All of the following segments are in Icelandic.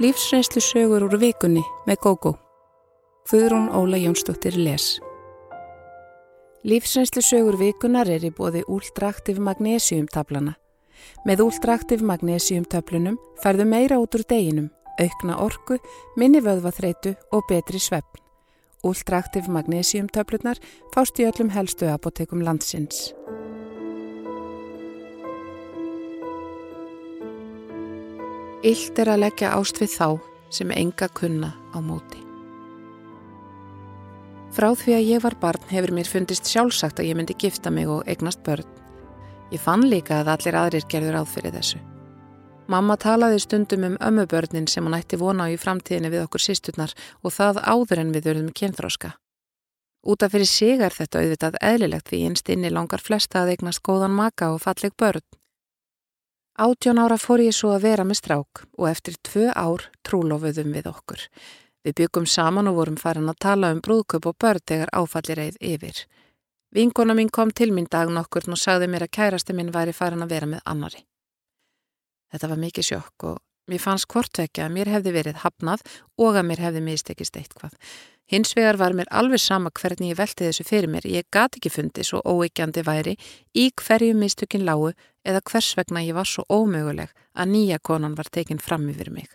Lífsreynslu sögur úr vikunni með GóGó. Guðrún Óla Jónsdóttir les. Lífsreynslu sögur vikunar er í bóði úldraktiv magnésiumtablana. Með úldraktiv magnésiumtöflunum færðu meira út úr deginum, aukna orku, minni vöðvaþreitu og betri svefn. Úldraktiv magnésiumtöflunar fást í öllum helstu apotekum landsins. Illt er að leggja ást við þá sem enga kunna á móti. Frá því að ég var barn hefur mér fundist sjálfsagt að ég myndi gifta mig og eignast börn. Ég fann líka að allir aðrir gerður áðfyrir þessu. Mamma talaði stundum um ömmubörnin sem hún ætti vona á í framtíðinni við okkur sísturnar og það áður en við verðum kynþróska. Útaf fyrir sig er þetta auðvitað eðlilegt því einst inni langar flesta að eignast góðan maka og falleg börn. Átjón ára fór ég svo að vera með strák og eftir tvö ár trúlofuðum við okkur. Við byggum saman og vorum farin að tala um brúðköp og börn þegar áfallir eið yfir. Vinkona mín kom til mín dag nokkur og sagði mér að kærasti mín væri farin að vera með annari. Þetta var mikið sjokk og mér fannst hvortvekja að mér hefði verið hafnað og að mér hefði mistekist eitthvað. Hins vegar var mér alveg sama hvernig ég velti þessu fyrir mér. Ég gati ekki fundið svo óeikjandi væri í hverju mistökin lágu eða hvers vegna ég var svo ómöguleg að nýja konan var tekin fram yfir mig.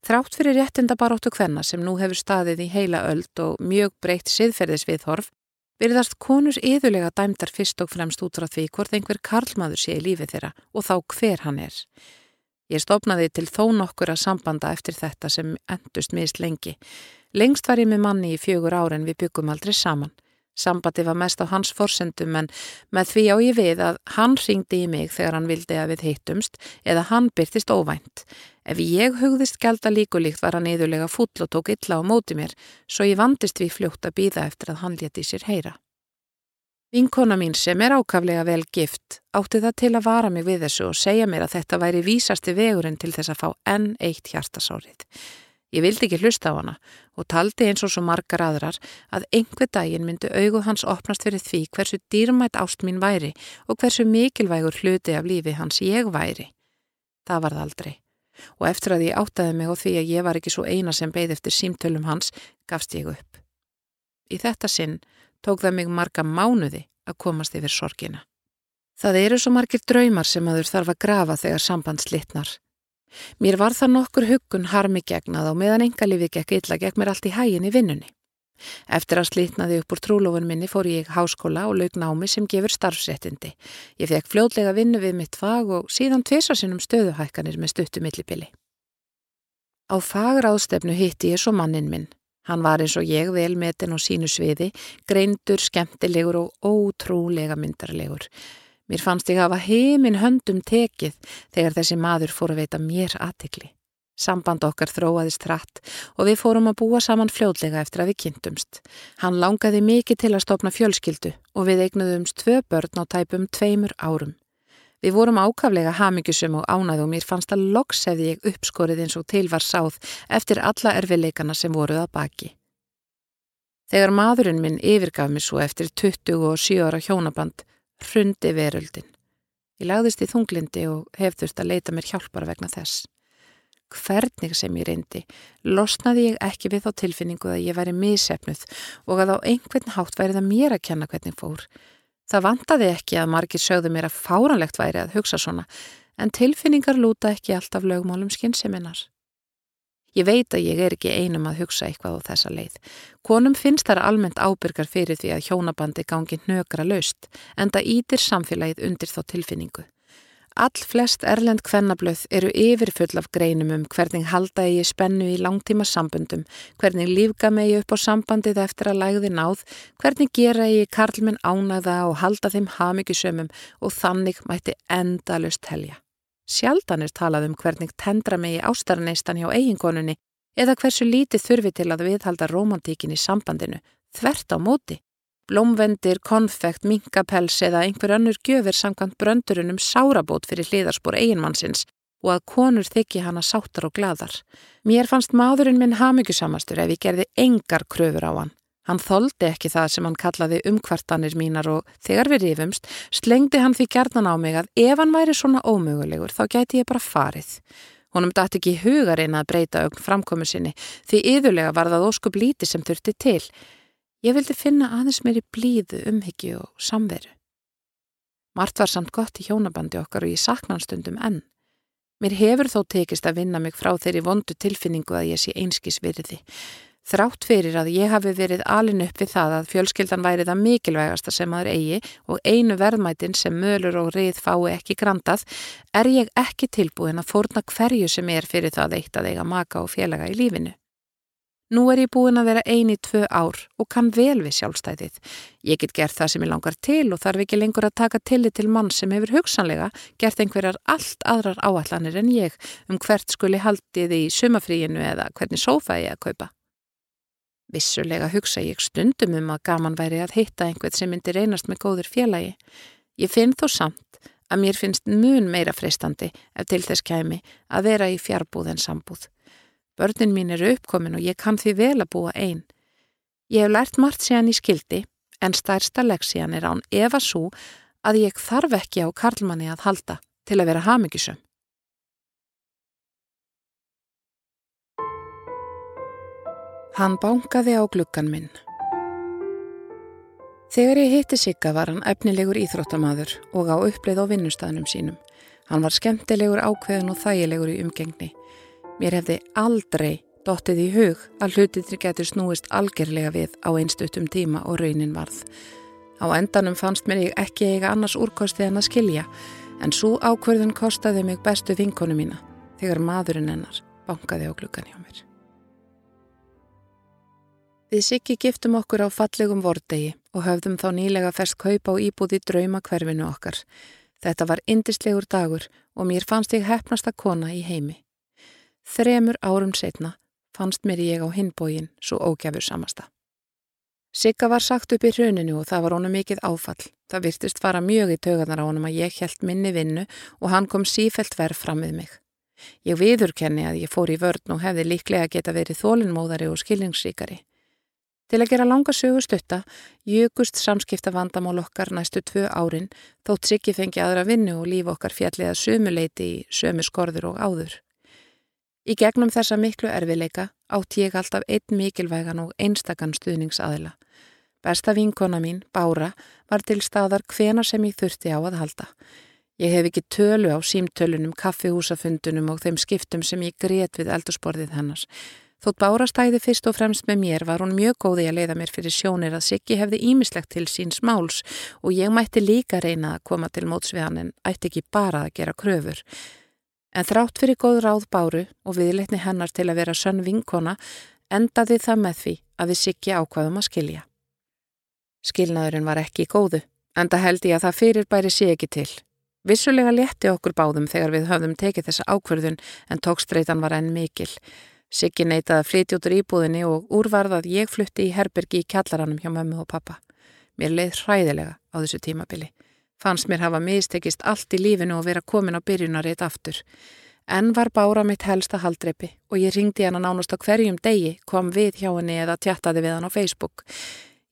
Þrátt fyrir réttinda baróttu hvenna sem nú hefur staðið í heila öld og mjög breytt siðferðisviðhorf, virðast konur yðurlega dæmdar fyrst og fremst út frá því hvort einhver karlmaður sé í lífið þeirra og þá hver hann er. Ég stopnaði til þó nokkur að sambanda eftir þetta sem endust mist lengi. Lengst var ég með manni í fjögur ára en við byggum aldrei saman. Sambandi var mest á hans forsendum en með því á ég við að hann ringdi í mig þegar hann vildi að við hittumst eða hann byrtist óvænt. Ef ég hugðist gælda líkulíkt var hann yðurlega full og tók illa á móti mér svo ég vandist við fljótt að býða eftir að hann leti sér heyra. Vinkona mín sem er ákaflega vel gift átti það til að vara mig við þessu og segja mér að þetta væri vísasti vegurinn til þess að fá enn eitt hjartasárið. Ég vildi ekki hlusta á hana og taldi eins og svo margar aðrar að einhver daginn myndi auguð hans opnast fyrir því hversu dýrmætt ást mín væri og hversu mikilvægur hluti af lífi hans ég væri. Það varð aldrei og eftir að ég áttaði mig á því að ég var ekki svo eina sem beigð eftir símtölum hans gafst ég upp. Í þetta sinn tók það mig marga mánuði að komast yfir sorgina. Það eru svo margir draumar sem aður þarf að grafa þegar samband slittnar Mér var það nokkur huggun harmi gegnað og meðan engalífi gekk illa gekk mér allt í hægin í vinnunni. Eftir að slítnaði upp úr trúlofun minni fór ég háskóla og laug námi sem gefur starfsettindi. Ég fekk fljótlega vinnu við mitt fag og síðan tvisasunum stöðuhækkanir með stuttu millibili. Á fagráðstefnu hitti ég svo mannin minn. Hann var eins og ég vel metin á sínu sviði, greindur, skemmtilegur og ótrúlega myndarlegur. Mér fannst ég að hafa heiminn höndum tekið þegar þessi maður fór að veita mér aðtikli. Samband okkar þróaðist hratt og við fórum að búa saman fljóðlega eftir að við kynntumst. Hann langaði mikið til að stopna fjölskyldu og við eignuðumst tvö börn á tæpum tveimur árum. Við vorum ákaflega hamingjusum og ánæð og mér fannst að loks hefði ég uppskorið eins og til var sáð eftir alla erfileikana sem voruð að baki. Þegar maðurinn minn yfirgaf mér svo eftir 27 ára hjónaband hrundi veröldin. Ég lagðist í þunglindi og hef þurft að leita mér hjálpar vegna þess. Hvernig sem ég reyndi, losnaði ég ekki við þá tilfinningu að ég væri misefnuð og að á einhvern hátt væri það mér að kenna hvernig fór. Það vantaði ekki að margir sögðu mér að fáranlegt væri að hugsa svona, en tilfinningar lúta ekki alltaf lögmálum skynseminar. Ég veit að ég er ekki einum að hugsa eitthvað á þessa leið. Konum finnst þar almennt ábyrgar fyrir því að hjónabandi gangi hnökra laust, en það ítir samfélagið undir þá tilfinningu. All flest erlend kvennablöð eru yfirfull af greinum um hvernig halda ég spennu í langtíma sambundum, hvernig lífga megi upp á sambandið eftir að lægði náð, hvernig gera ég karlminn ánæða og halda þeim hafmyggisömmum og þannig mætti endalust helja. Sjaldan er talað um hvernig tendra megi ástarneistan hjá eiginkonunni eða hversu lítið þurfi til að viðhalda romantíkin í sambandinu, þvert á móti. Blómvendir, konfekt, minkapels eða einhver önnur gjöfir samkvæmt bröndurunum sárabót fyrir hliðarspor eiginmannsins og að konur þykji hana sáttar og gladar. Mér fannst maðurinn minn hamingjusamastur ef ég gerði engar kröfur á hann. Hann þóldi ekki það sem hann kallaði umkvartanir mínar og þegar við rifumst slengdi hann því gerðan á mig að ef hann væri svona ómögulegur þá gæti ég bara farið. Honum dætt ekki hugarinn að breyta augn framkomu sinni því yðurlega var það óskup líti sem þurfti til. Ég vildi finna aðeins mér í blíðu, umhyggju og samveru. Mart var samt gott í hjónabandi okkar og ég sakna stundum enn. Mér hefur þó tekist að vinna mig frá þeirri vondu tilfinningu að ég sé einskis virði. Þrátt fyrir að ég hafi verið alin upp við það að fjölskyldan væri það mikilvægasta sem aður eigi og einu verðmætin sem mölur og rið fái ekki grantað, er ég ekki tilbúin að fórna hverju sem er fyrir það eitt að eiga maka og félaga í lífinu. Nú er ég búin að vera eini tvö ár og kann vel við sjálfstæðið. Ég get gert það sem ég langar til og þarf ekki lengur að taka tillit til mann sem hefur hugsanlega gert einhverjar allt aðrar áallanir en ég um hvert skuli haldið í sumafríinu eða hvernig sófa ég að kaupa. Vissulega hugsa ég stundum um að gaman væri að hitta einhvern sem myndir reynast með góður félagi. Ég finn þó samt að mér finnst mun meira freistandi ef til þess kæmi að vera í fjarbúð en sambúð. Börnin mín eru uppkomin og ég kann því vel að búa einn. Ég hef lært margt síðan í skildi en stærsta leksían er án efa svo að ég þarf ekki á karlmanni að halda til að vera hafmyggisum. Hann bánkaði á gluggan minn. Þegar ég hitti Sigga var hann efnilegur íþróttamaður og á uppleið á vinnustæðnum sínum. Hann var skemmtilegur ákveðin og þægilegur í umgengni. Mér hefði aldrei dottið í hug að hlutinri getur snúist algerlega við á einstutum tíma og raunin varð. Á endanum fannst mér ég ekki eiga annars úrkosti en að skilja en svo ákverðin kostaði mig bestu vinkonu mína þegar maðurinn hennar bankaði á gluggan hjá mér. Við Siggi giftum okkur á fallegum vordegi og höfðum þá nýlega fest kaupa og íbúði drauma hverfinu okkar. Þetta var indislegur dagur og mér fannst ég hefnasta kona í heimi. Þremur árum setna fannst mér ég á hinbógin svo ógefur samasta. Sigga var sagt upp í rauninu og það var honum mikið áfall. Það virtist fara mjög í tögarnar á honum að ég held minni vinnu og hann kom sífelt verð fram við mig. Ég viðurkenni að ég fór í vörn og hefði líklega geta verið þólinnmóðari og skilningsríkari. Til að gera langa sögu stutta, jökust samskipta vandamál okkar næstu tvö árin þótt Siggi fengi aðra vinnu og líf okkar fjalliða sömuleiti í sömu skorður og áður. Í gegnum þessa miklu erfileika átt ég alltaf einn mikilvægan og einstakann stuðningsaðila. Besta vinkona mín, Bára, var til staðar hvena sem ég þurfti á að halda. Ég hef ekki tölu á símtölunum, kaffihúsafundunum og þeim skiptum sem ég greiðt við eldursporðið hennars. Þótt Bára stæði fyrst og fremst með mér var hún mjög góði að leiða mér fyrir sjónir að Siggi hefði ímislegt til síns máls og ég mætti líka reyna að koma til móts við hann en ætti ekki bara að gera kröfur. En þrátt fyrir góð ráð Báru og viðleitni hennar til að vera sönn vinkona endaði það með því að við Siggi ákvaðum að skilja. Skilnaðurinn var ekki góðu, enda held ég að það fyrir bæri sé ekki til. Vissulega létti okkur báðum þegar við höfðum tekið þessa ákverðun en tókstreitan var enn mikil. Siggi neytaði að flytja út úr íbúðinni og úrvarðað ég flutti í herbergi í kjallaranum hjá mömmu og pappa. Mér leið hræðilega á þessu tímabili. Fannst mér hafa mistekist allt í lífinu og vera komin á byrjunaritt aftur. En var bára mitt helsta haldreipi og ég ringdi hann að nánast á hverjum degi, kom við hjá henni eða tjattaði við hann á Facebook.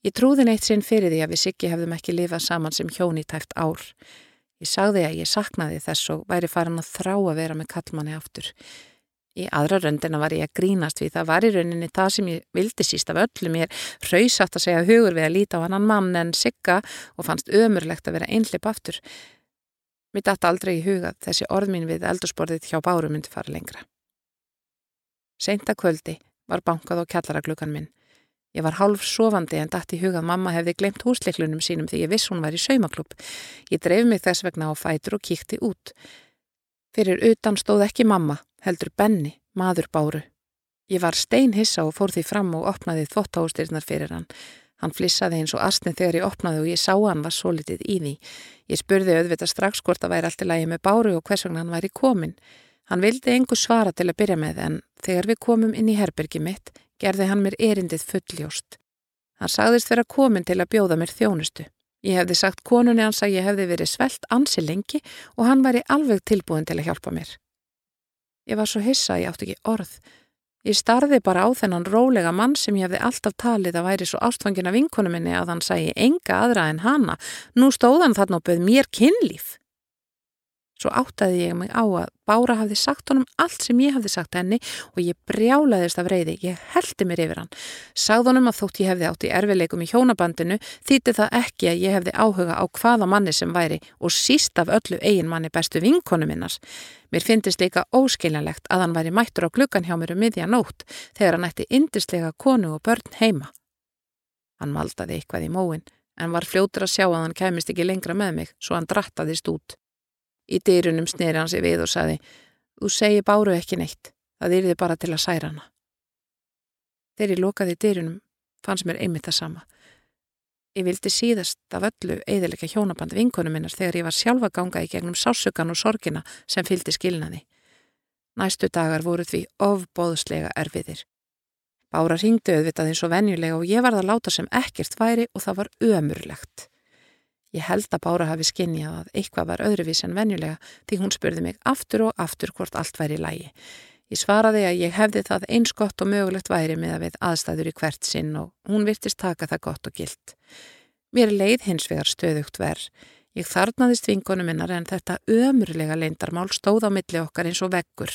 Ég trúði neitt sinn fyrir því að við Siggi hefðum ekki lifað saman sem hjóni tæft ár. Ég sagði að ég saknaði þess og væri farin að þrá að vera með kallmanni aftur. Í aðra röndina var ég að grínast við það var í rauninni það sem ég vildi síst af öllum. Ég er hrausagt að segja hugur við að líta á annan mann en sigga og fannst ömurlegt að vera einleip aftur. Mér dætt aldrei í huga þessi orð mín við eldursporðið hjá báru myndi fara lengra. Seinta kvöldi var bankað á kjallaraglugan minn. Ég var hálf sofandi en dætt í huga að mamma hefði glemt húsleiklunum sínum því ég viss hún var í saumaklubb. Ég dreif mig þess vegna á fætur og kíkti út. Fyrir utan stóð ekki mamma heldur Benni, maður báru. Ég var steinhissa og fór því fram og opnaði þvottáustyrnar fyrir hann. Hann flissaði eins og astni þegar ég opnaði og ég sá hann var svo litið í því. Ég spurði auðvitað strax hvort að væri allt í lægi með báru og hvers vegna hann væri komin. Hann vildi engu svara til að byrja með en þegar við komum inn í herbergi mitt gerði hann mér erindið fulljóst. Hann sagðist vera komin til að bjóða mér þjónustu. Ég hefði sagt konunni hans að ég hefði verið svelt ansi lengi og hann væri alveg tilbúin til að hjálpa mér. Ég var svo hissa, ég átti ekki orð. Ég starði bara á þennan rólega mann sem ég hefði alltaf talið að væri svo ástfangina vinkonu minni að hann sæi enga aðra en hana. Nú stóðan þarna og bauð mér kynlíf. Svo áttaði ég mig á að Bára hafði sagt honum allt sem ég hafði sagt henni og ég brjálaðist af reyði. Ég heldi mér yfir hann. Sagð honum að þótt ég hefði átt í erfileikum í hjónabandinu þýtti það ekki að ég hefði áhuga á hvaða manni sem væri og síst af öllu eigin manni bestu vinkonu minnars. Mér finnist líka óskiljanlegt að hann væri mættur á klukkan hjá mér um miðja nótt þegar hann ætti indislega konu og börn heima. Hann maldaði eitthvað í móin en var fljótur að sjá að hann kemist ekki lengra með mig svo hann drattaðist út. Í dyrunum sneri hann sig við og saði Þú segi báru ekki neitt, það yrði bara til að særa hana. Þegar ég lokaði dyrunum fannst mér einmitt það sama. Ég vildi síðast af öllu eðilega hjónaband vinkonum minnar þegar ég var sjálfa ganga í gegnum sásugan og sorgina sem fylgdi skilnaði. Næstu dagar voru því ofbóðslega erfiðir. Bára ringdi auðvitað eins og venjulega og ég var það láta sem ekkert væri og það var ömurlegt. Ég held að Bára hafi skinnjað að eitthvað var öðruvís en venjulega því hún spurði mig aftur og aftur hvort allt væri í lægi. Ég svaraði að ég hefði það eins gott og mögulegt væri með að við aðstæður í hvert sinn og hún virtist taka það gott og gilt. Mér leið hins vegar stöðugt verð. Ég þarnaðist vingunum minnar en þetta ömurlega leindarmál stóð á milli okkar eins og veggur.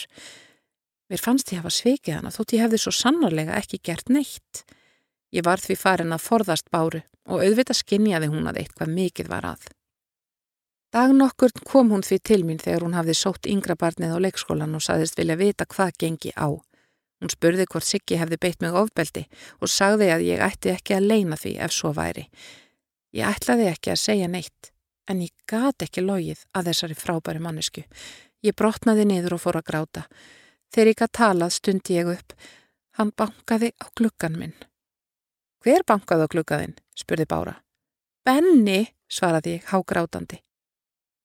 Mér fannst ég hafa sveikið hana þótt ég hefði svo sannarlega ekki gert neitt. Ég var því farin að forðast báru og auðvitað skinnjaði hún að eitthvað mikið var að. Dag nokkur kom hún því til mín þegar hún hafði sótt yngra barnið á leikskólan og saðist vilja vita hvað gengi á. Hún spurði hvort Siggi hefði beitt mig ofbeldi og sagði að ég ætti ekki að leina því ef svo væri. Ég ætlaði ekki að segja neitt, en ég gati ekki logið að þessari frábæri mannesku. Ég brotnaði niður og fór að gráta. Þegar ég gæti talað stundi ég upp. Hann bankaði á gluggan minn. Hver bankaði á klukkaðinn? spurði Bára. Benni, svaraði ég hágrátandi.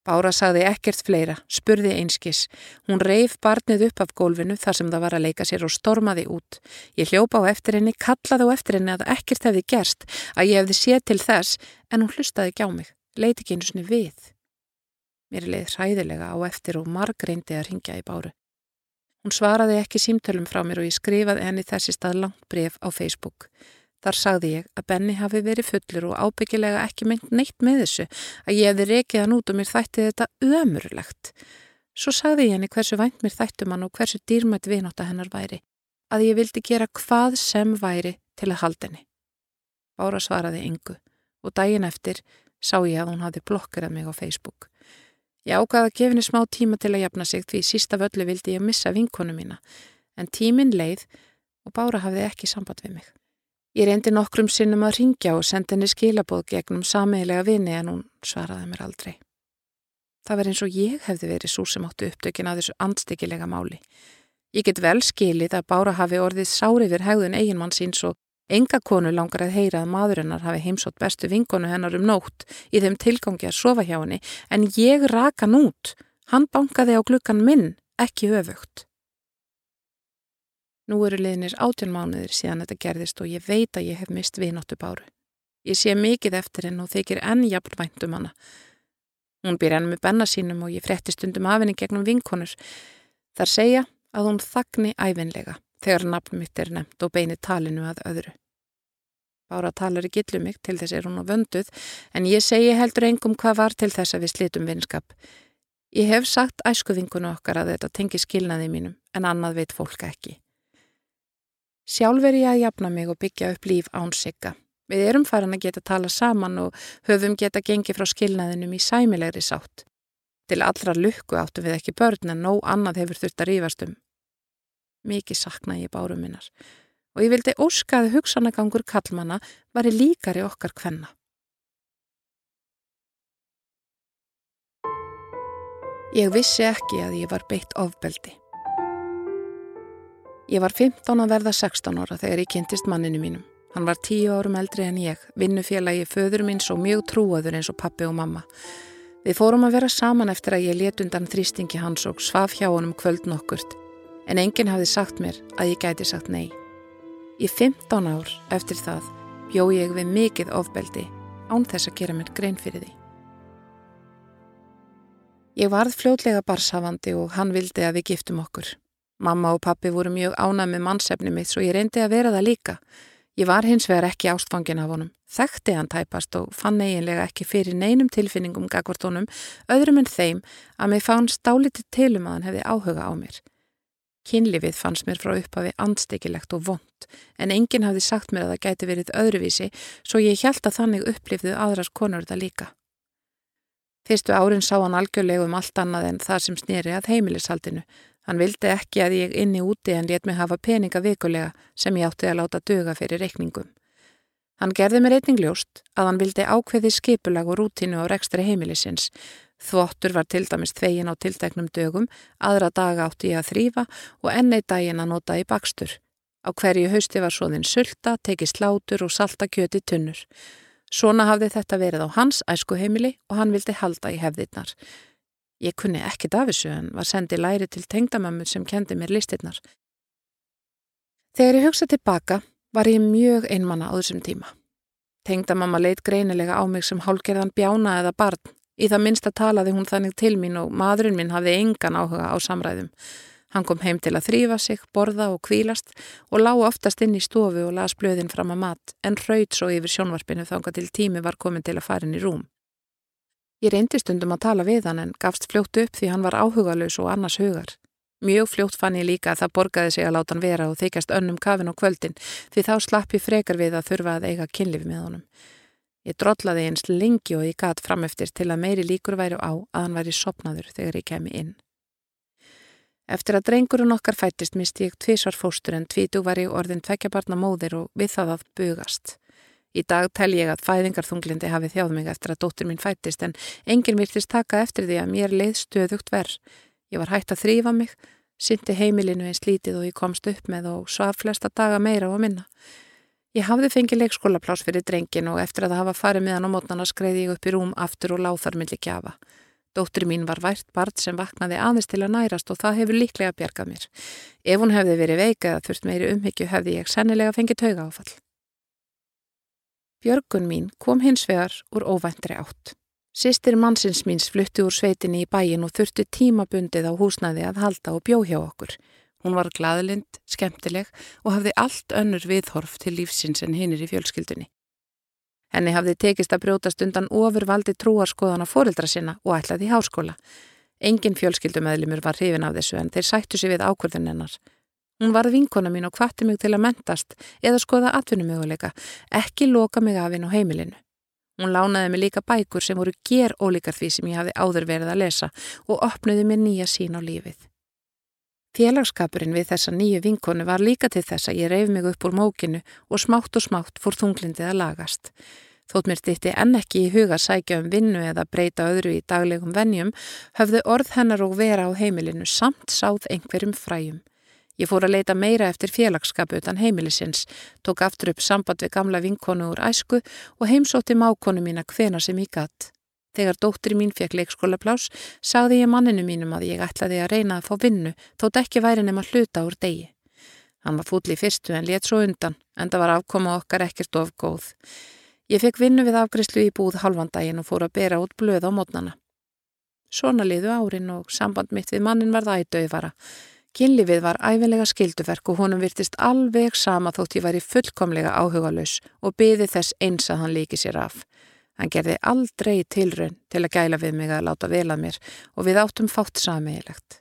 Bára sagði ekkert fleira, spurði einskis. Hún reif barnið upp af gólfinu þar sem það var að leika sér og stormaði út. Ég hljópa á eftir henni, kallaði á eftir henni að ekkert hefði gerst, að ég hefði séð til þess, en hún hlustaði ekki á mig, leiti ekki einu svoni við. Mér leið hræðilega á eftir og marg reyndi að ringja í Báru. Hún svaraði ekki símtölum frá mér og ég skrifaði henni þessi stað langt bref á Facebook. Þar sagði ég að Benny hafi verið fullur og ábyggilega ekki meint neitt með þessu að ég hefði rekið hann út og mér þætti þetta ömurlegt. Svo sagði ég henni hversu vænt mér þættum hann og hversu dýrmætt vináta hennar væri, að ég vildi gera hvað sem væri til að halda henni. Bára svaraði yngu og daginn eftir sá ég að hún hafi blokkerað mig á Facebook. Ég ágaði að gefa henni smá tíma til að jafna sig því sísta völlu vildi ég missa vinkonu mína, en tíminn leið og Bára hafði ekki samband við mig. Ég reyndi nokkrum sinnum að ringja og sendi henni skilabóð gegnum samiðilega vini en hún svaraði mér aldrei. Það var eins og ég hefði verið svo sem áttu upptökin að þessu andstikilega máli. Ég get vel skilið að Bára hafi orðið sárið við hegðun eiginmann síns og enga konu langar að heyra að maðurinnar hafi heimsótt bestu vinkonu hennar um nótt í þeim tilgangi að sofa hjá henni en ég raka nút. Hann bankaði á glukkan minn, ekki öfugt. Nú eru liðnir átjón mánuðir síðan þetta gerðist og ég veit að ég hef mist vinóttu báru. Ég sé mikið eftir henn og þykir enn jafnvænt um hana. Hún býr enn með benna sínum og ég fretti stundum af henni gegnum vinkonur. Þar segja að hún þagni æfinlega þegar nafn mitt er nefnt og beini talinu að öðru. Bára talar í gillu mig, til þess er hún á vönduð, en ég segi heldur engum hvað var til þess að við slitum vinskap. Ég hef sagt æskuvinkunu okkar að þetta tengi skilnaði mínum, en annað veit fólk ekki. Sjálf er ég að jafna mig og byggja upp líf án sigga. Við erum farin að geta tala saman og höfum geta gengið frá skilnaðinum í sæmilegri sátt. Til allra lukku áttu við ekki börn en nóg annað hefur þurft að rífast um. Mikið sakna ég bárum minnar og ég vildi óskaði hugsanagangur kallmanna var í líkari okkar kvenna. Ég vissi ekki að ég var beitt ofbeldi. Ég var 15 að verða 16 ára þegar ég kynntist manninu mínum. Hann var 10 árum eldri en ég, vinnufélagi föður minns og mjög trúaður eins og pappi og mamma. Við fórum að vera saman eftir að ég let undan þrýstingi hans og svaf hjá honum kvöld nokkurt, en enginn hafði sagt mér að ég gæti sagt nei. Í 15 ár eftir það bjó ég við mikið ofbeldi án þess að gera mér grein fyrir því. Ég varð fljótlega barshafandi og hann vildi að við giftum okkur. Mamma og pappi voru mjög ánað með mannsefni mitt svo ég reyndi að vera það líka. Ég var hins vegar ekki ástfangin af honum, þekkti hann tæpast og fann eiginlega ekki fyrir neinum tilfinningum gagvart honum, öðrum en þeim að mig fánst dálítið tilum að hann hefði áhuga á mér. Kynlifið fannst mér frá upphafi andstekilegt og vond, en enginn hafði sagt mér að það gæti verið öðruvísi, svo ég held að þannig upplifðu aðras konur þetta líka. Fyrstu árin sá hann algjörlegu um allt annað en það sem snýri að heimilishaldinu, Hann vildi ekki að ég inni úti en let mig hafa peninga vikulega sem ég átti að láta döga fyrir reikningum. Hann gerði mér einning ljóst að hann vildi ákveði skipulag og rútinu á rekstri heimilisins. Þvottur var til dæmis tvegin á tildeknum dögum, aðra daga átti ég að þrýfa og ennei daginn að nota í bakstur. Á hverju hausti var svoðinn sulta, tekið slátur og salta kjöti tunnur. Svona hafði þetta verið á hans æskuheimili og hann vildi halda í hefðirnar. Ég kunni ekkit af þessu en var sendið læri til tengdamömmu sem kendi mér listirnar. Þegar ég hugsa tilbaka var ég mjög einmanna á þessum tíma. Tengdamamma leitt greinilega á mig sem hálgerðan bjána eða barn. Í það minnsta talaði hún þannig til mín og maðurinn minn hafði engan áhuga á samræðum. Hann kom heim til að þrýfa sig, borða og kvílast og lág oftast inn í stofu og las blöðin fram að mat en raud svo yfir sjónvarpinu þánga til tími var komin til að fara inn í rúm. Ég reyndi stundum að tala við hann en gafst fljótt upp því hann var áhugalus og annars hugar. Mjög fljótt fann ég líka að það borgaði sig að láta hann vera og þykjast önnum kafin og kvöldin því þá slapp ég frekar við að þurfa að eiga kynlif með honum. Ég drollaði eins lengi og ég gat frameftir til að meiri líkur væri á að hann væri sopnaður þegar ég kemi inn. Eftir að drengurinn okkar fættist misti ég tvísvar fóstur en tvítug var ég orðin tvekjabarna móðir og við það að bugast. Í dag tel ég að fæðingarþunglindi hafi þjáð mig eftir að dóttur mín fættist en enginn virtist taka eftir því að mér leið stöðugt verð. Ég var hægt að þrýfa mig, syndi heimilinu eins lítið og ég komst upp með og svaf flesta daga meira og minna. Ég hafði fengið leikskólaplás fyrir drengin og eftir að það hafa farið með hann á mótnana skreiði ég upp í rúm aftur og láð þar milli kjafa. Dóttur mín var vært barn sem vaknaði aðeins til að nærast og það hefur líklega bjargað mér. Ef hún hefði verið veikað þurft meiri umhyggju hefði ég sennilega fengið tauga áfall. Björgun mín kom hins vegar úr óvæntri átt. Sistir mannsins míns flutti úr sveitinni í bæin og þurfti tímabundið á húsnaði að halda og bjó hjá okkur. Hún var gladlind, skemmtileg og hafði allt önnur viðhorf til lífsins en hinnir í fjölskyldunni. Henni hafði tekist að brjótast undan ofurvaldi trúarskoðana fórildra sinna og ætlaði í háskóla. Engin fjölskyldumæðlimur var hrifin af þessu en þeir sættu sig við ákvörðun hennar. Hún varð vinkona mín og kvatti mig til að mentast eða skoða atvinnumöguleika, ekki loka mig af hinn á heimilinu. Hún lánaði mig líka bækur sem voru ger ólíkar því sem ég hafði áður verið að lesa og opnuði mér nýja sín á lífið. Félagskapurinn við þessa nýju vinkonu var líka til þess að ég reyf mig upp úr mókinu og smátt og smátt fór þunglindið að lagast. Þótt mér stýtti enn ekki í huga sækja um vinnu eða breyta öðru í daglegum vennjum, höfðu orð hennar og vera á heimilinu samt sáð einhverjum fræjum. Ég fór að leita meira eftir félagskap utan heimilisins, tók aftur upp samband við gamla vinkonu úr æsku og heimsótti mákonu mína hvena sem ég gatt. Þegar dóttri mín fekk leikskólaplás, sagði ég manninu mínum að ég ætlaði að reyna að fá vinnu, þótt ekki væri nema hluta úr degi. Hann var fúll í fyrstu en let svo undan, en það var afkoma okkar ekkert of góð. Ég fekk vinnu við afgriðslu í búð halvandaginn og fór að bera út blöð á mótnana. Svona liðu árin og samband mitt við mannin varða ædauðvara. Kynlífið var æfinlega skilduverk og honum virtist alveg sama þótt ég væri fullkomlega áhugalus og byði þess eins að hann líki sér af. Hann gerði aldrei tilraun til að gæla við mig að láta vel að mér og við áttum fátt samiðilegt.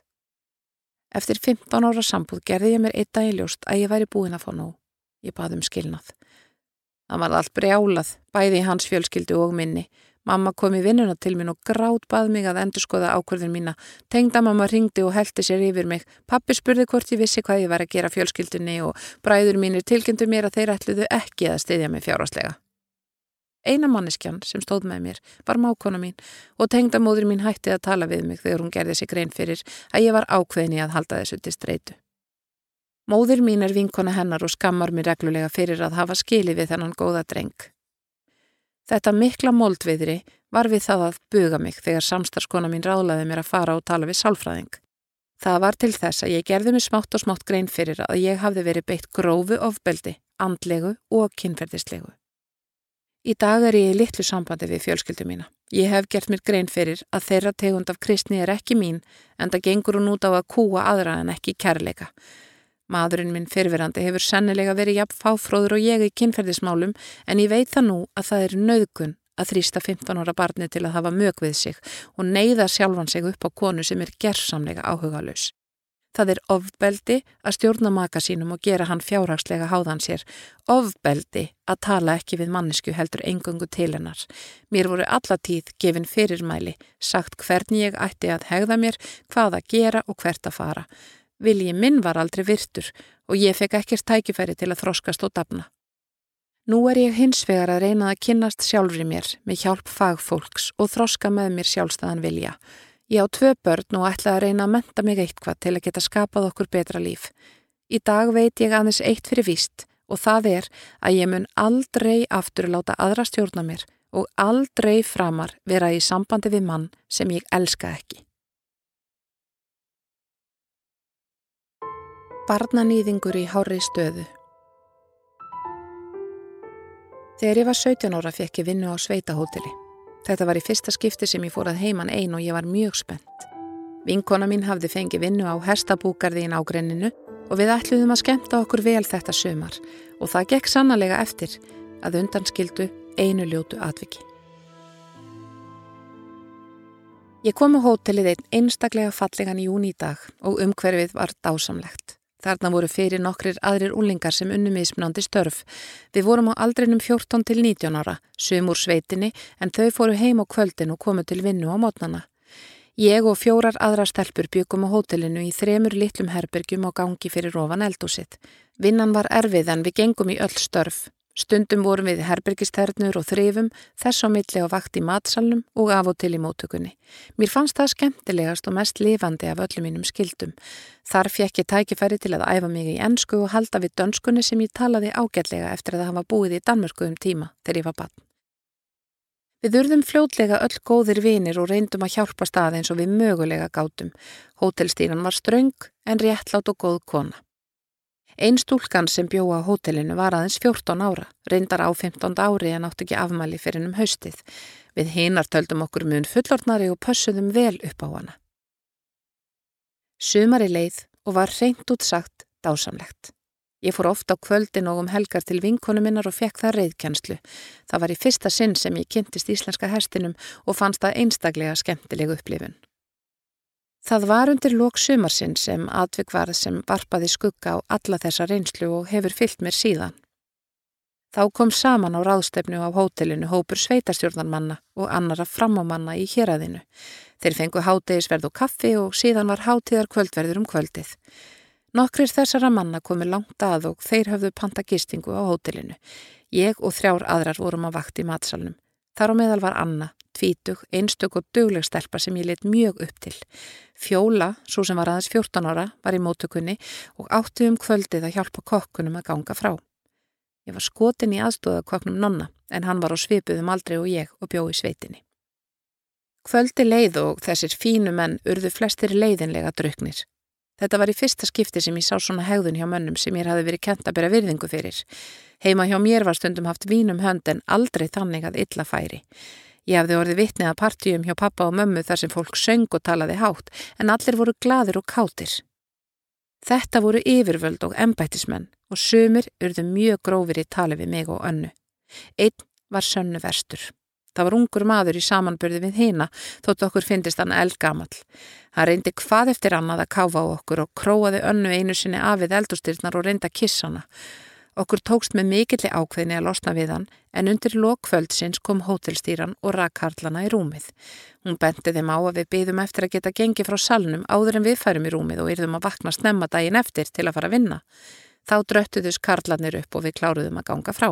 Eftir 15 ára sambúð gerði ég mér eitt dag í ljóst að ég væri búin að fá nóg. Ég baði um skilnað. Það var allt brjálað, bæði í hans fjölskyldu og minni Mamma kom í vinnuna til mín og grátt bað mig að endur skoða ákvörðin mína. Tengda mamma ringdi og heldi sér yfir mig. Pappi spurði hvort ég vissi hvað ég var að gera fjölskyldunni og bræður mínir tilgjöndu mér að þeir ætluðu ekki að styðja mig fjárháslega. Eina manneskjan sem stóð með mér var mákona mín og tengdamóður mín hætti að tala við mig þegar hún gerði sig grein fyrir að ég var ákveðin í að halda þessu til streitu. Móður mín er vinkona hennar og skammar mér reglulega fyrir að hafa skili við þennan góða dreng. Þetta mikla moldviðri var við það að buga mig þegar samstarskona mín ráðlaði mér að fara og tala við sálfræðing. Það var til þess að ég gerði mig smátt og smátt grein fyrir að ég hafði verið beitt grófu ofbeldi, andlegu og kynferdislegu. Í dag er ég í litlu sambandi við fjölskyldu mína. Ég hef gert mér grein fyrir að þeirra tegund af kristni er ekki mín en það gengur hún út á að kúa aðra en ekki kærleika. Maðurinn minn fyrfirandi hefur sennilega verið jafn fáfróður og ég í kynferðismálum en ég veit það nú að það er nöðgun að þrýsta 15 ára barni til að hafa mög við sig og neyða sjálfan sig upp á konu sem er gerðsamlega áhugalus. Það er ofbeldi að stjórna maka sínum og gera hann fjárhagslega háðan sér. Ofbeldi að tala ekki við mannesku heldur engungu til hennar. Mér voru allatíð gefin fyrirmæli, sagt hvernig ég ætti að hegða mér, hvað að gera og hvert að fara. Vilji minn var aldrei virtur og ég fekk ekkert tækifæri til að þroskast og dafna. Nú er ég hins vegar að reyna að kynnast sjálfri mér með hjálp fagfólks og þroska með mér sjálfstæðan vilja. Ég á tvö börn og ætla að reyna að menta mig eitthvað til að geta skapað okkur betra líf. Í dag veit ég aðeins eitt fyrir víst og það er að ég mun aldrei aftur láta aðra stjórna mér og aldrei framar vera í sambandi við mann sem ég elska ekki. Barnanýðingur í hári stöðu Þegar ég var 17 ára fekk ég vinnu á sveitahóteli. Þetta var í fyrsta skipti sem ég fór að heiman einn og ég var mjög spennt. Vinkona mín hafði fengið vinnu á herstabúkarði í nágrenninu og við ætluðum að skemta okkur vel þetta sömar og það gekk sannlega eftir að undanskildu einu ljótu atviki. Ég kom á hótelið einn einstaklega fallegan í júni í dag og umhverfið var dásamlegt. Þarna voru fyrir nokkrir aðrir úlingar sem unnum ísmnandi störf. Við vorum á aldrinum 14 til 19 ára, sum úr sveitinni, en þau fóru heim á kvöldin og komu til vinnu á mótnana. Ég og fjórar aðra stelpur byggum á hótelinu í þremur litlum herbergjum á gangi fyrir ofan eldúsitt. Vinnan var erfið en við gengum í öll störf. Stundum vorum við herbergisternur og þrifum, þess á milli á vakt í matsalnum og af og til í mótökunni. Mér fannst það skemmtilegast og mest lifandi af öllum mínum skildum. Þar fekk ég tækifæri til að æfa mig í ennsku og halda við dönskunni sem ég talaði ágætlega eftir að það hafa búið í Danmörku um tíma þegar ég var bann. Við urðum fljótlega öll góðir vinir og reyndum að hjálpa stað eins og við mögulega gátum. Hótelstýran var ströng en réttlátt og góð kona. Einn stúlkan sem bjóða á hótelinu var aðeins 14 ára, reyndar á 15 ári en átt ekki afmæli fyrir hennum haustið. Við hinar töldum okkur mun fullornari og pössuðum vel upp á hana. Sumari leið og var reynd út sagt dásamlegt. Ég fór ofta á kvöldin og um helgar til vinkonu minnar og fekk það reyðkjænslu. Það var í fyrsta sinn sem ég kynntist íslenska herstinum og fannst það einstaklega skemmtileg upplifun. Það var undir lók sumarsinn sem atvik varð sem varpaði skugga á alla þessa reynslu og hefur fyllt mér síðan. Þá kom saman á ráðstefnu á hótelinu hópur sveitarstjórnarmanna og annara framámanna í héræðinu. Þeir fengu hátegisverð og kaffi og síðan var hátíðar kvöldverður um kvöldið. Nokkrir þessara manna komi langt að og þeir höfðu panta gistingu á hótelinu. Ég og þrjár aðrar vorum á vakt í matsalnum. Þar á meðal var Anna, tvítug, einstök og dögleg stelpa sem ég let mjög upp til. Fjóla, svo sem var aðeins 14 ára, var í mótökunni og átti um kvöldið að hjálpa kokkunum að ganga frá. Ég var skotin í aðstóða koknum nonna en hann var á svipuðum aldrei og ég og bjóði sveitinni. Kvöldi leið og þessir fínu menn urðu flestir leiðinlega drauknir. Þetta var í fyrsta skipti sem ég sá svona hegðun hjá mönnum sem ég hafi verið kent að bera virðingu fyrir. Heima hjá mér var stundum haft vínum hönd en aldrei þannig að illa færi. Ég hafði orðið vitnið að partíum hjá pappa og mömmu þar sem fólk söng og talaði hátt en allir voru gladur og kátir. Þetta voru yfirvöld og embættismenn og sömur urðu mjög grófir í tali við mig og önnu. Einn var sönnu verstur. Það var ungur maður í samanbörði við hina þótt okkur fyndist hann eldgamall. Hann reyndi hvað eftir annað að káfa á okkur og króaði önnu einu sinni af við eldustyrnar og reyndi að kissa hana. Okkur tókst með mikilli ákveðni að losna við hann en undir lokkvöldsins kom hótelstýran og rakkarlana í rúmið. Hún benti þeim á að við byðum eftir að geta gengið frá salnum áður en við færum í rúmið og yrðum að vakna snemma daginn eftir til að fara að vinna. Þá dröttuðus karlanir upp og við kláruðum að ganga frá.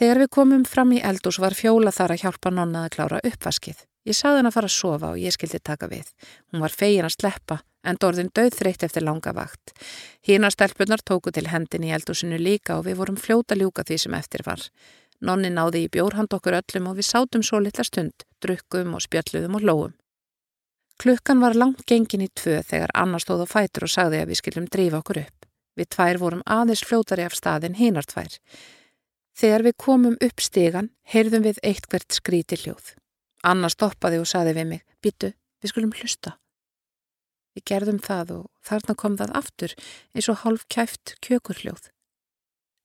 Þegar við komum fram í eldús var fjóla þar að hjálpa nonna að klára uppvaskið. Ég saði hann að fara að sofa og ég skildi taka við. Hún var fegin að sleppa en dorðin döð þreytt eftir langa vakt. Hína stelpunar tóku til hendin í eldúsinu líka og við vorum fljóta ljúka því sem eftir var. Nonni náði í bjórhand okkur öllum og við sátum svo litla stund, drukkum og spjalluðum og hlóum. Klukkan var langt gengin í tvö þegar Anna stóð á fætur og sagði að við skilum drífa okkur upp. Við tvær vorum aðeins fljótari af staðin hinar tvær. Þegar við komum upp stegan, heyrðum við eitt hvert skríti hljóð. Anna stoppaði og saði við mig, byttu, við skulum hlusta. Við gerðum það og þarna kom það aftur eins og hálf kæft kjökurhljóð.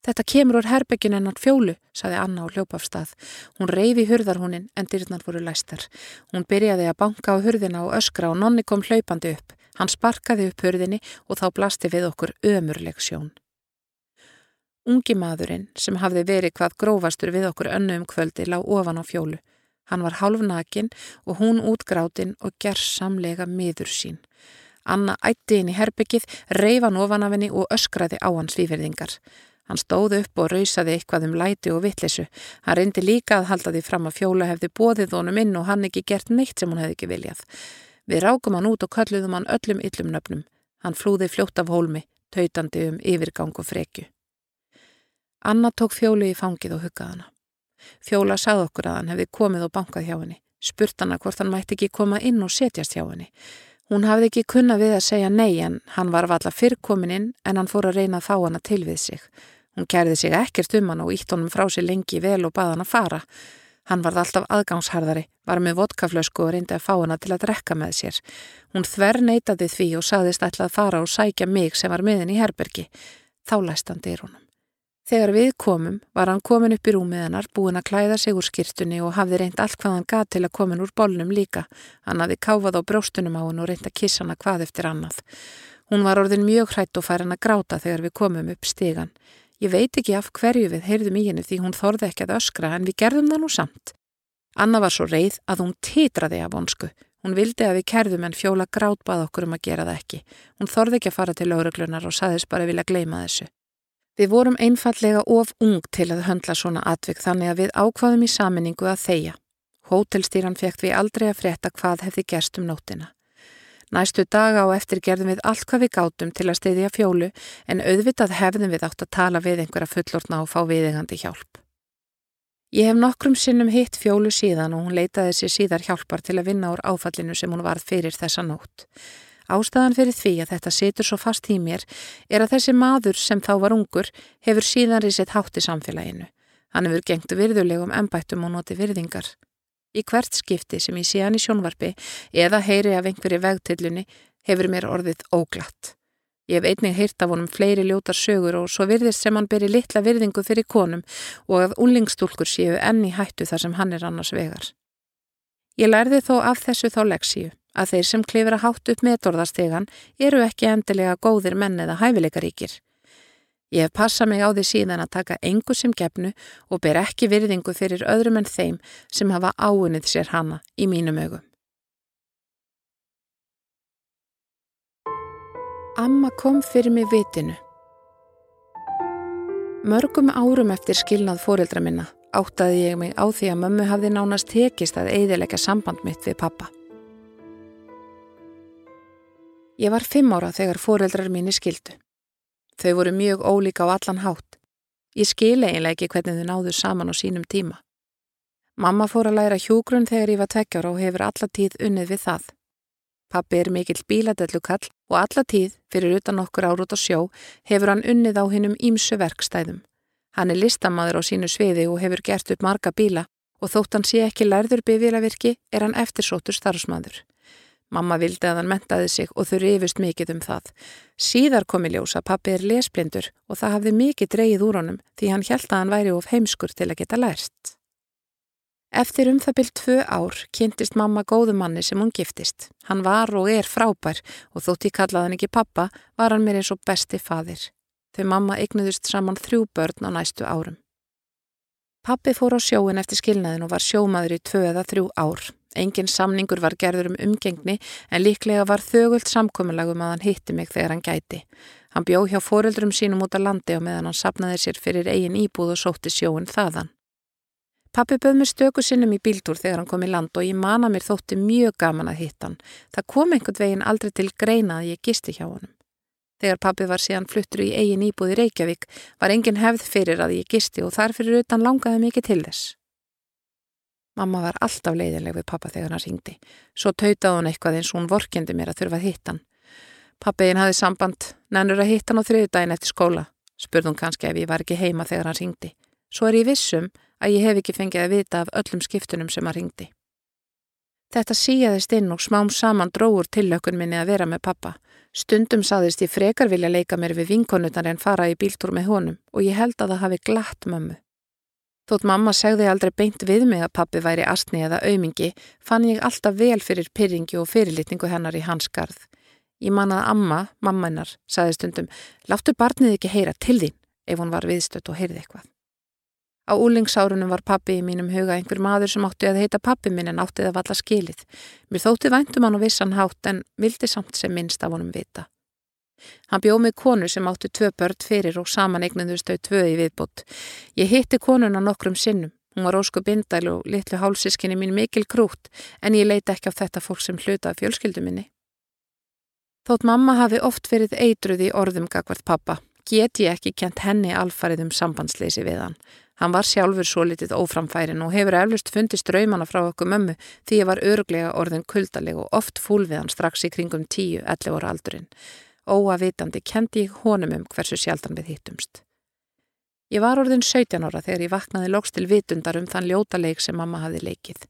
Þetta kemur úr herbyggin ennar fjólu, saði Anna á hljópafstað. Hún reyfi hurðarhúnin en dyrnar voru læstar. Hún byrjaði að banka á hurðina og öskra og nonni kom hlaupandi upp. Hann sparkaði upp hurðinni og þá blasti við okkur ömurleg sjón. Ungi maðurinn sem hafði verið hvað grófastur við okkur önnu um kvöldi lág ofan á fjólu. Hann var hálfnakin og hún útgrátin og gerðsamlega miður sín. Anna ætti inn í herbyggið, reyfan ofan af henni og öskraði á hans výverðingar. Hann stóð upp og rausaði eitthvað um læti og vittlisu. Hann reyndi líka að halda því fram að fjóla hefði bóðið honum inn og hann ekki gert neitt sem hún hefði ekki viljað. Við rákum hann út og kalluðum hann öllum yllum nöfnum. Hann flúði fljótt af hólmi, tautandi um yfirgang og frekju. Anna tók fjólu í fangið og huggaði hana. Fjóla sagði okkur að hann hefði komið og bankað hjá henni. Spurt hana hvort hann mætti ekki koma inn og setjast hjá henni. Hún hafði ekki kunna við að segja nei en hann var valla fyrrkomin inn en hann fór að reyna að fá hana til við sig. Hún kærði sig ekkert um hann og ítt honum frá sér lengi vel og bað hann að fara. Hann varð alltaf aðgangsharðari, var með vodkaflösku og reyndi að fá hana til að drekka með sér. Hún þver neytaði því og saðist ætla að fara og sækja mig sem var miðin í herbergi. Þá læst hann dyr honum. Þegar við komum var hann komin upp í rúmið hennar, búin að klæða sig úr skýrtunni og hafði reynd allt hvað hann gað til að komin úr bollnum líka. Hann hafði káfað á bróstunum á hann og reynd að kissa hana hvað eftir annað. Hún var orðin mjög hrætt og fær hann að gráta þegar við komum upp stígan. Ég veit ekki af hverju við heyrðum í henni því hún þorði ekki að öskra en við gerðum það nú samt. Anna var svo reið að hún titraði af vonsku. Hún vildi að við kerðum en fjóla grátbað okkur um að gera það ekki. Hún þorði ekki að fara til lauruglunar og saðist bara vilja gleima þessu. Við vorum einfallega of ung til að höndla svona atvik þannig að við ákvaðum í saminningu að þeia. Hótelstýran fekk við aldrei að frétta hvað hefði gerst um nótina. Næstu daga og eftir gerðum við allt hvað við gátum til að stiðja fjólu en auðvitað hefðum við átt að tala við einhverja fullortna og fá viðegandi hjálp. Ég hef nokkrum sinnum hitt fjólu síðan og hún leitaði sér síðar hjálpar til að vinna úr áfallinu sem hún varð fyrir þessa nótt. Ástæðan fyrir því að þetta situr svo fast í mér er að þessi maður sem þá var ungur hefur síðan risið hátt í samfélaginu. Hann hefur gengt virðulegum ennbættum og noti virðingar. Í hvert skipti sem ég sé hann í sjónvarpi eða heyri af einhverju vegtillunni hefur mér orðið óglatt. Ég hef einnig heyrt af honum fleiri ljótar sögur og svo virðist sem hann beri litla virðingu fyrir konum og að unlingstúlkur séu enni hættu þar sem hann er annars vegar. Ég lærði þó af þessu þá leksíu að þeir sem klifra hátt upp metorðastegan eru ekki endilega góðir menn eða hæfileikaríkir. Ég hef passað mig á því síðan að taka engu sem gefnu og ber ekki virðingu fyrir öðrum en þeim sem hafa áunnið sér hana í mínum augum. Amma kom fyrir mig vitinu. Mörgum árum eftir skilnað fóreldra minna áttaði ég mig á því að mömmu hafði nánast tekist að eidilega samband mitt við pappa. Ég var fimm ára þegar fóreldrar mínu skildu. Þau voru mjög ólíka á allan hátt. Ég skil eiginlega ekki hvernig þau náðu saman á sínum tíma. Mamma fór að læra hjúgrunn þegar ég var tvekkjára og hefur allatíð unnið við það. Pappi er mikill bíladellukall og allatíð, fyrir utan okkur árút á sjó, hefur hann unnið á hinnum ímsu verkstæðum. Hann er listamaður á sínu sviði og hefur gert upp marga bíla og þótt hann sé ekki lærður bifílavirki er hann eftirsóttur starfsmaður. Mamma vildi að hann mentaði sig og þau rifust mikið um það. Síðar kom í ljós að pappi er lesblindur og það hafði mikið dreyið úr honum því hann held að hann væri of heimskur til að geta lært. Eftir um það byrj tvö ár kynntist mamma góðumanni sem hún giftist. Hann var og er frábær og þótt ég kallaði hann ekki pappa var hann mér eins og besti fadir. Þau mamma eignuðust saman þrjú börn á næstu árum. Pappi fór á sjóin eftir skilnaðin og var sjómaður í tvö eða þrjú ár. Engin samningur var gerður um umgengni en líklega var þögult samkominnlagum að hann hitti mig þegar hann gæti. Hann bjó hjá foreldrum sínum út á landi og meðan hann sapnaði sér fyrir eigin íbúð og sótti sjóin þaðan. Pappi böð mér stöku sinnum í bíltúr þegar hann kom í land og ég mana mér þótti mjög gaman að hitta hann. Það kom einhvern veginn aldrei til greina að ég gisti hjá honum. Þegar pappi var síðan fluttur í eigin íbúð í Reykjavík var engin hefð fyrir að ég gisti og þarfyrir utan langaði mikið til þess. Mamma var alltaf leiðinleg við pappa þegar hann ringdi. Svo tautaði hún eitthvað eins og hún vorkendi mér að þurfa að hitta hann. Pappiðin hafði samband, nennur að hitta hann á þriðu daginn eftir skóla. Spurði hún kannski ef ég var ekki heima þegar hann ringdi. Svo er ég vissum að ég hef ekki fengið að vita af öllum skiptunum sem hann ringdi. Þetta síjaðist inn og smám saman dróur tillökun minni að vera með pappa. Stundum saðist ég frekar vilja leika mér við vinkonutar en fara í bíltúr með honum og ég held að það hafi glatt mömmu. Þótt mamma segði aldrei beint við mig að pappi væri astni eða aumingi, fann ég alltaf vel fyrir pyrringi og fyrirlitningu hennar í hans garð. Ég mannaði amma, mamma hennar, saði stundum, láttu barnið ekki heyra til þín ef hún var viðstött og heyrði eitthvað. Á úlingsárunum var pappi í mínum huga einhver maður sem átti að heita pappi minn en átti það valla skilið. Mér þótti væntum hann og vissan hátt en vildi samt sem minnst af honum vita. Hann bjóð mig konu sem átti tvö börn fyrir og saman eignuðust þau tvö í viðbútt. Ég hitti konuna nokkrum sinnum. Hún var ósku bindæl og litlu hálsískinni mín mikil krút en ég leiti ekki á þetta fólk sem hluta fjölskyldu minni. Þótt mamma hafi oft verið eitruð í orðum gagvart pappa, get ég ekki kent henni alfarið um sambandsleysi við hann. Hann var sjálfur svo litið óframfærin og hefur eflust fundist draumana frá okkur mömmu því ég var örglega orðin kuldaleg og oft fúl við hann strax í kringum 10-11 óra aldurinn. Óavitandi kendi ég honum um hversu sjaldan við hittumst. Ég var orðin 17 ára þegar ég vaknaði loks til vitundar um þann ljóta leik sem mamma hafði leikið.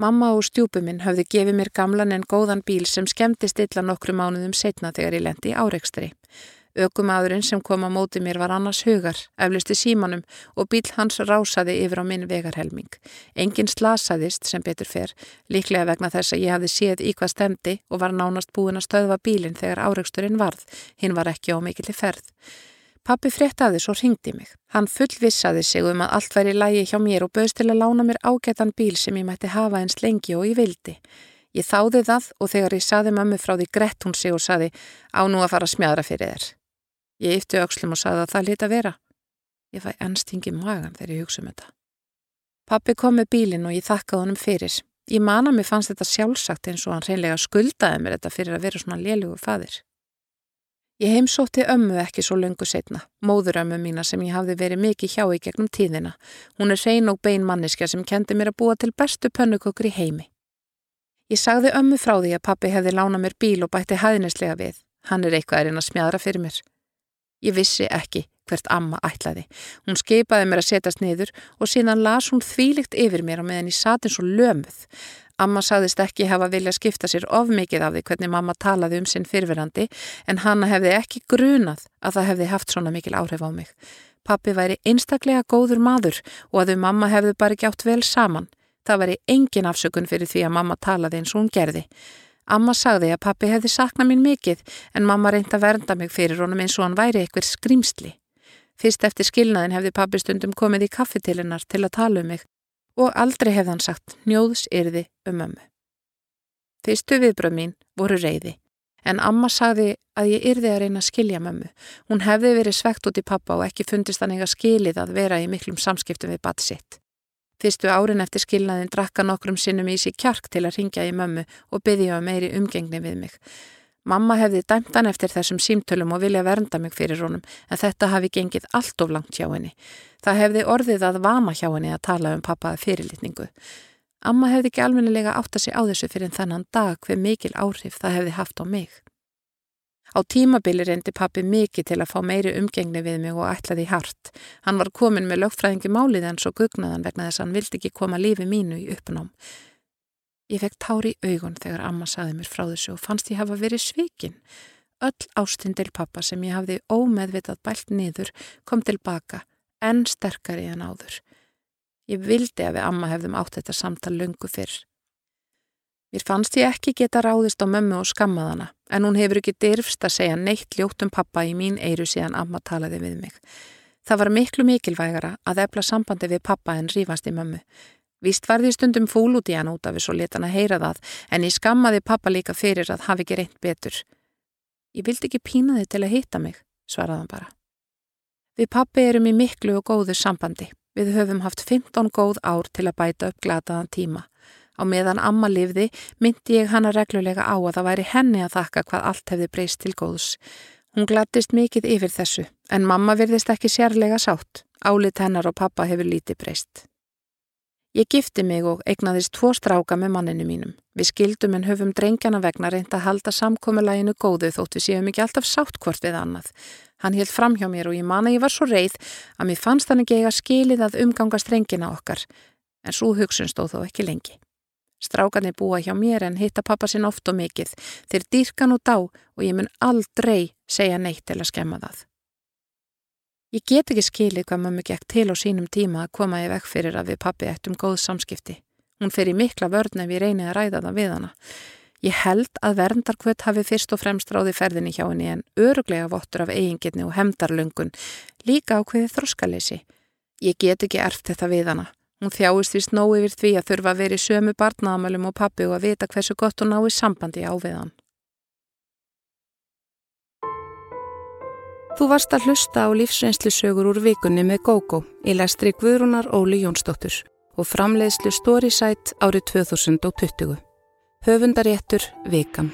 Mamma og stjúpuminn hafði gefið mér gamlan en góðan bíl sem skemmti stilla nokkru mánuðum setna þegar ég lendi í áreikstri. Ökumadurinn sem kom á móti mér var annars hugar, eflusti símanum og bíl hans rásaði yfir á minn vegarhelming. Engin slasaðist sem betur fer, líklega vegna þess að ég hafði séð í hvað stemdi og var nánast búin að stöðva bílinn þegar áreiksturinn varð, hinn var ekki á mikilli ferð. Pappi fréttaði svo ringdi mig. Hann fullvissaði sig um að allt væri lægi hjá mér og bauðst til að lána mér ágætan bíl sem ég mætti hafa eins lengi og ég vildi. Ég þáði það og þegar ég saði mammi frá því grett hún sig og saði á nú að fara að smjadra fyrir þér. Ég yfti aukslum og sagði að það liti að vera. Ég fæ ennstingi magan þegar ég hugsa um þetta. Pappi kom með bílinn og ég þakkaði honum fyrir. Ég man að mér fannst þetta sjálfsagt eins og hann reynlega skuldaði mér þetta fyrir að vera svona lélugu fadir. Ég heimsótti ömmu ekki svo lungu setna, móðurömmu mína sem ég hafði verið mikið hjá í gegnum tíðina. Hún er reyn og bein manniska sem kendi mér að búa til bestu pönnukökur í heimi. Ég sagði ömmu frá því að pappi hefði lána mér bíl og bætti hæðnislega við. Hann er eitthvað erinn að smjadra fyrir mér. Ég vissi ekki hvert amma ætlaði. Hún skeipaði mér að setjast niður og síðan las hún þvílikt yfir mér á meðan ég sati eins og lömuð. Amma sagðist ekki hafa vilja skipta sér of mikið af því hvernig mamma talaði um sinn fyrfirandi en hanna hefði ekki grunað að það hefði haft svona mikil áhrif á mig. Pappi væri einstaklega góður maður og að þau mamma hefðu bara gjátt vel saman. Það væri engin afsökun fyrir því að mamma talaði eins og hún gerði. Amma sagði að pappi hefði saknað mín mikið en mamma reynda að vernda mig fyrir honum eins og hann væri eitthvað skrimsli. Fyrst eftir skilnaðin hefði pappi stundum komið í kaffetilinnar til að tala um mig og aldrei hefði hann sagt njóðs yrði um ömmu. Fyrstu viðbröð mín voru reyði en amma sagði að ég yrði að reyna að skilja mömmu. Hún hefði verið svegt út í pappa og ekki fundist hann eiga skilið að vera í miklum samskiptum við bat sitt. Fyrstu árin eftir skilnaðin drakka nokkrum sinnum í sig kjark til að ringja í mömmu og byggja um meiri umgengni við mig. Mamma hefði dæmt hann eftir þessum símtölum og vilja vernda mig fyrir honum en þetta hafi gengið allt of langt hjá henni. Það hefði orðið að vama hjá henni að tala um pappaði fyrirlitningu. Amma hefði ekki almennilega átt að sig á þessu fyrir þennan dag hver mikil áhrif það hefði haft á mig. Á tímabili reyndi pappi mikið til að fá meiri umgengni við mig og ætlaði hart. Hann var komin með lögfræðingi málið en svo gugnaðan vegna þess að hann vildi ekki koma lífi mínu í uppnám. Ég fekk tári í augun þegar amma saði mér frá þessu og fannst ég hafa verið svikin. Öll ástinn til pappa sem ég hafði ómeðvitað bælt niður kom tilbaka, enn sterkari en áður. Ég vildi að við amma hefðum átt þetta samtal lungu fyrr. Mér fannst ég ekki geta ráðist á mömmu og skammaðana en hún hefur ekki dyrfst að segja neitt ljótum pappa í mín eiru síðan amma talaði við mig. Það var miklu mikilvægara að efla sambandi við pappa en rífast í mömmu. Víst var því stundum fúl út í hann út af þessu og leta hann að heyra það en ég skammaði pappa líka fyrir að hafi ekki reynd betur. Ég vildi ekki pína þið til að hitta mig, svaraði hann bara. Við pappi erum í miklu og góðu sambandi. Við höfum haft 15 góð ár til að bæta upp glataðan tíma. Á meðan amma lifði myndi ég hana reglulega á að það væri henni að þakka hvað allt hefði breyst til góðs. Hún glattist mikið yfir þessu en mamma virðist ekki sérlega sátt. Álit hennar og pappa hefur lítið breyst. Ég gifti mig og eignaðist tvo stráka með manninu mínum. Við skildum en höfum drengjana vegna reynda að halda samkomiðlæginu góðu þótt við séum ekki alltaf sátt hvort við annað. Hann held fram hjá mér og ég man að ég var svo reið að mér fannst hann ekki eiga skilið að umganga strengina okkar en svo hugsun stóð þó ekki lengi. Strákarnir búa hjá mér en hitta pappa sinn oft og mikið. Þeir dýrkan og dá og ég mun aldrei segja neitt til að skemma það. Ég get ekki skilið hvað mamma gekk til á sínum tíma að koma í vekk fyrir að við pappi ættum góð samskipti. Hún í mikla vörn ef ég reynið að ræða það við hana. Ég held að verndarkvöt hafi fyrst og fremst ráði ferðinni hjá henni en öruglega vottur af eigingirni og hemdarlöngun, líka á hviði þróskaleysi. Ég get ekki erft þetta við hana. Hún þjáist því snó yfir því að þurfa að vera í sömu barnaðamölum og pappi og að vita hversu gott hún ái sambandi á við hann. Þú varst að hlusta á lífsreynslusögur úr vikunni með GóGó í lestri Guðrúnar Óli Jónsdóttur og framleiðslu Storysight árið 2020. Höfundaréttur Vikan.